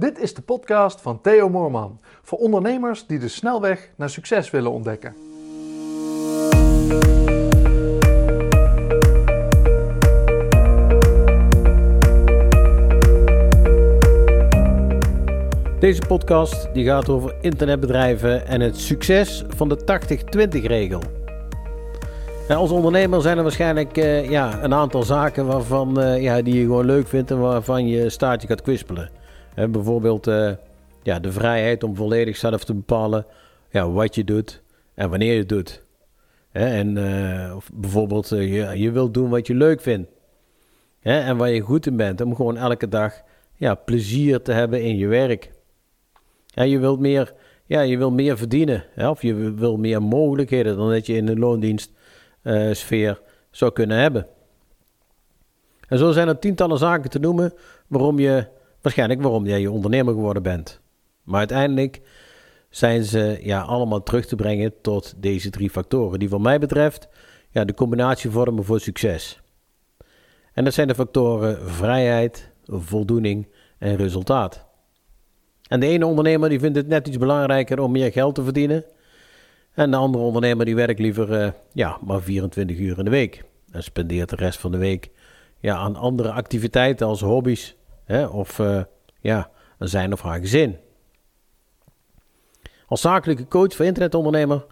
Dit is de podcast van Theo Moorman voor ondernemers die de snelweg naar succes willen ontdekken. Deze podcast die gaat over internetbedrijven en het succes van de 80-20 regel. als ondernemer zijn er waarschijnlijk uh, ja, een aantal zaken waarvan, uh, ja, die je gewoon leuk vindt en waarvan je staartje gaat kwispelen. Bijvoorbeeld uh, ja, de vrijheid om volledig zelf te bepalen ja, wat je doet en wanneer je het doet. en of bijvoorbeeld je, je wilt doen wat je leuk vindt. en waar je goed in bent om gewoon elke dag ja, plezier te hebben in je werk. Ja, je wilt meer, ja, je wilt meer verdienen. Of je wil meer mogelijkheden dan dat je in de loondienstsfeer zou kunnen hebben. En zo zijn er tientallen zaken te noemen waarom je, waarschijnlijk waarom jij je ondernemer geworden bent. Maar uiteindelijk zijn ze ja, allemaal terug te brengen tot deze drie factoren, die wat mij betreft ja, de combinatie vormen voor succes. En dat zijn de factoren vrijheid, voldoening en resultaat. En de ene ondernemer die vindt het net iets belangrijker om meer geld te verdienen. En de andere ondernemer die werkt liever uh, ja, maar 24 uur in de week. En spendeert de rest van de week ja, aan andere activiteiten als hobby's. Of uh, ja, zijn of haar gezin. Als zakelijke coach voor internetondernemer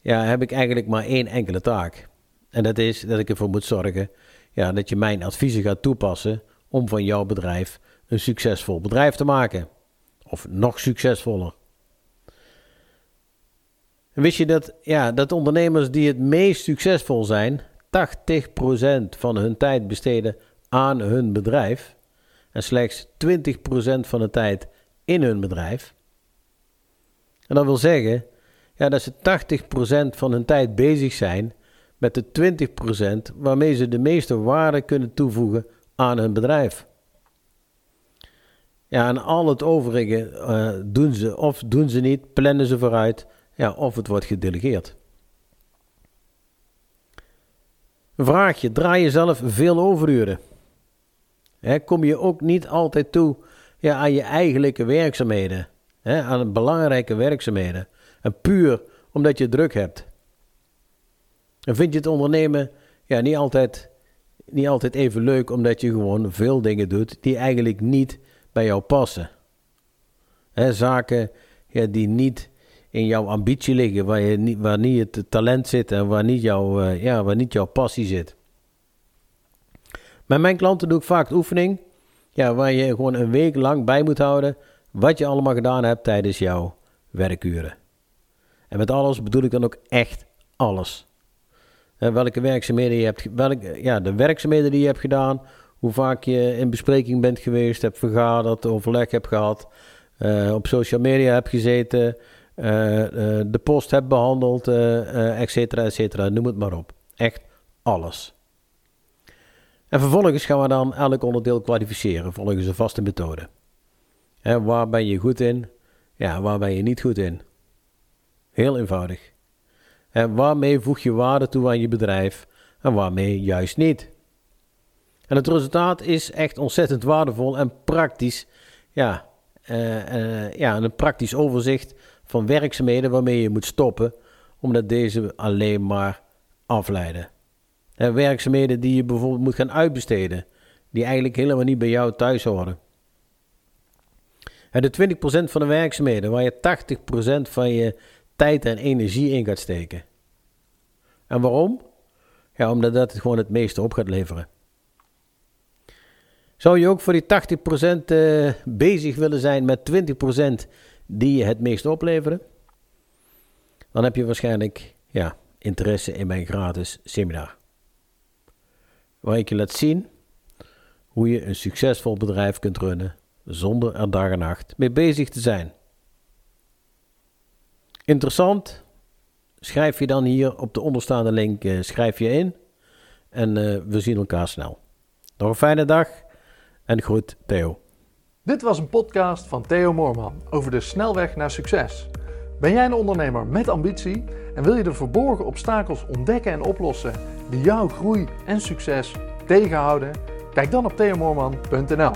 ja, heb ik eigenlijk maar één enkele taak. En dat is dat ik ervoor moet zorgen ja, dat je mijn adviezen gaat toepassen om van jouw bedrijf een succesvol bedrijf te maken. Of nog succesvoller. wist je dat, ja, dat ondernemers die het meest succesvol zijn, 80% van hun tijd besteden aan hun bedrijf en slechts 20% van de tijd in hun bedrijf? En dat wil zeggen ja, dat ze 80% van hun tijd bezig zijn met de 20% waarmee ze de meeste waarde kunnen toevoegen aan hun bedrijf. Ja, en al het overige uh, doen ze of doen ze niet, plannen ze vooruit, ja, of het wordt gedelegeerd. Vraagje, draai je zelf veel overuren? He, kom je ook niet altijd toe ja, aan je eigenlijke werkzaamheden, he, aan belangrijke werkzaamheden, en puur omdat je druk hebt? En vind je het ondernemen ja, niet, altijd, niet altijd even leuk omdat je gewoon veel dingen doet die eigenlijk niet bij jou passen. zaken ja, die niet in jouw ambitie liggen, waar, je niet, waar niet het talent zit en waar niet, uh, ja, waar niet jouw passie zit. Met mijn klanten doe ik vaak oefening, ja, waar je gewoon een week lang bij moet houden wat je allemaal gedaan hebt tijdens jouw werkuren. En met alles bedoel ik dan ook echt alles. welke werkzaamheden je hebt, welke, ja, de werkzaamheden die je hebt gedaan, hoe vaak je in bespreking bent geweest, hebt vergaderd, overleg hebt gehad, uh, op social media hebt gezeten, uh, uh, de post hebt behandeld, et cetera, et cetera. Noem het maar op. Echt alles. En vervolgens gaan we dan elk onderdeel kwalificeren volgens een vaste methode. Waar ben je goed in? Ja, waar ben je niet goed in? Heel eenvoudig. En waarmee voeg je waarde toe aan je bedrijf en waarmee juist niet? En het resultaat is echt ontzettend waardevol en praktisch. Ja, uh, uh, ja, een praktisch overzicht van werkzaamheden waarmee je moet stoppen, omdat deze alleen maar afleiden. En werkzaamheden die je bijvoorbeeld moet gaan uitbesteden, die eigenlijk helemaal niet bij jou thuis horen. En de 20% van de werkzaamheden waar je 80% van je tijd en energie in gaat steken. En waarom? Ja, omdat dat het gewoon het meeste op gaat leveren. Zou je ook voor die 80% uh, eh, bezig willen zijn met 20% die je het meest opleveren? Dan heb je waarschijnlijk ja, interesse in mijn gratis seminar. Waar ik je laat zien hoe je een succesvol bedrijf kunt runnen zonder er dag en nacht mee bezig te zijn. Interessant? Schrijf je dan hier op de onderstaande link uh, schrijf je in en uh, we zien elkaar snel. Nog een fijne dag en groet Theo. Dit was een podcast van Theo Moorman over de snelweg naar succes. Ben jij een ondernemer met ambitie en wil je de verborgen obstakels ontdekken en oplossen die jouw groei en succes tegenhouden? Kijk dan op theomoorman.nl.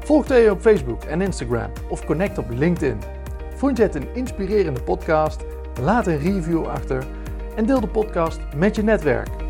Volg Theo op Facebook en Instagram of connect op LinkedIn. Vond je het een inspirerende podcast? Laat een review achter en deel de podcast met je netwerk.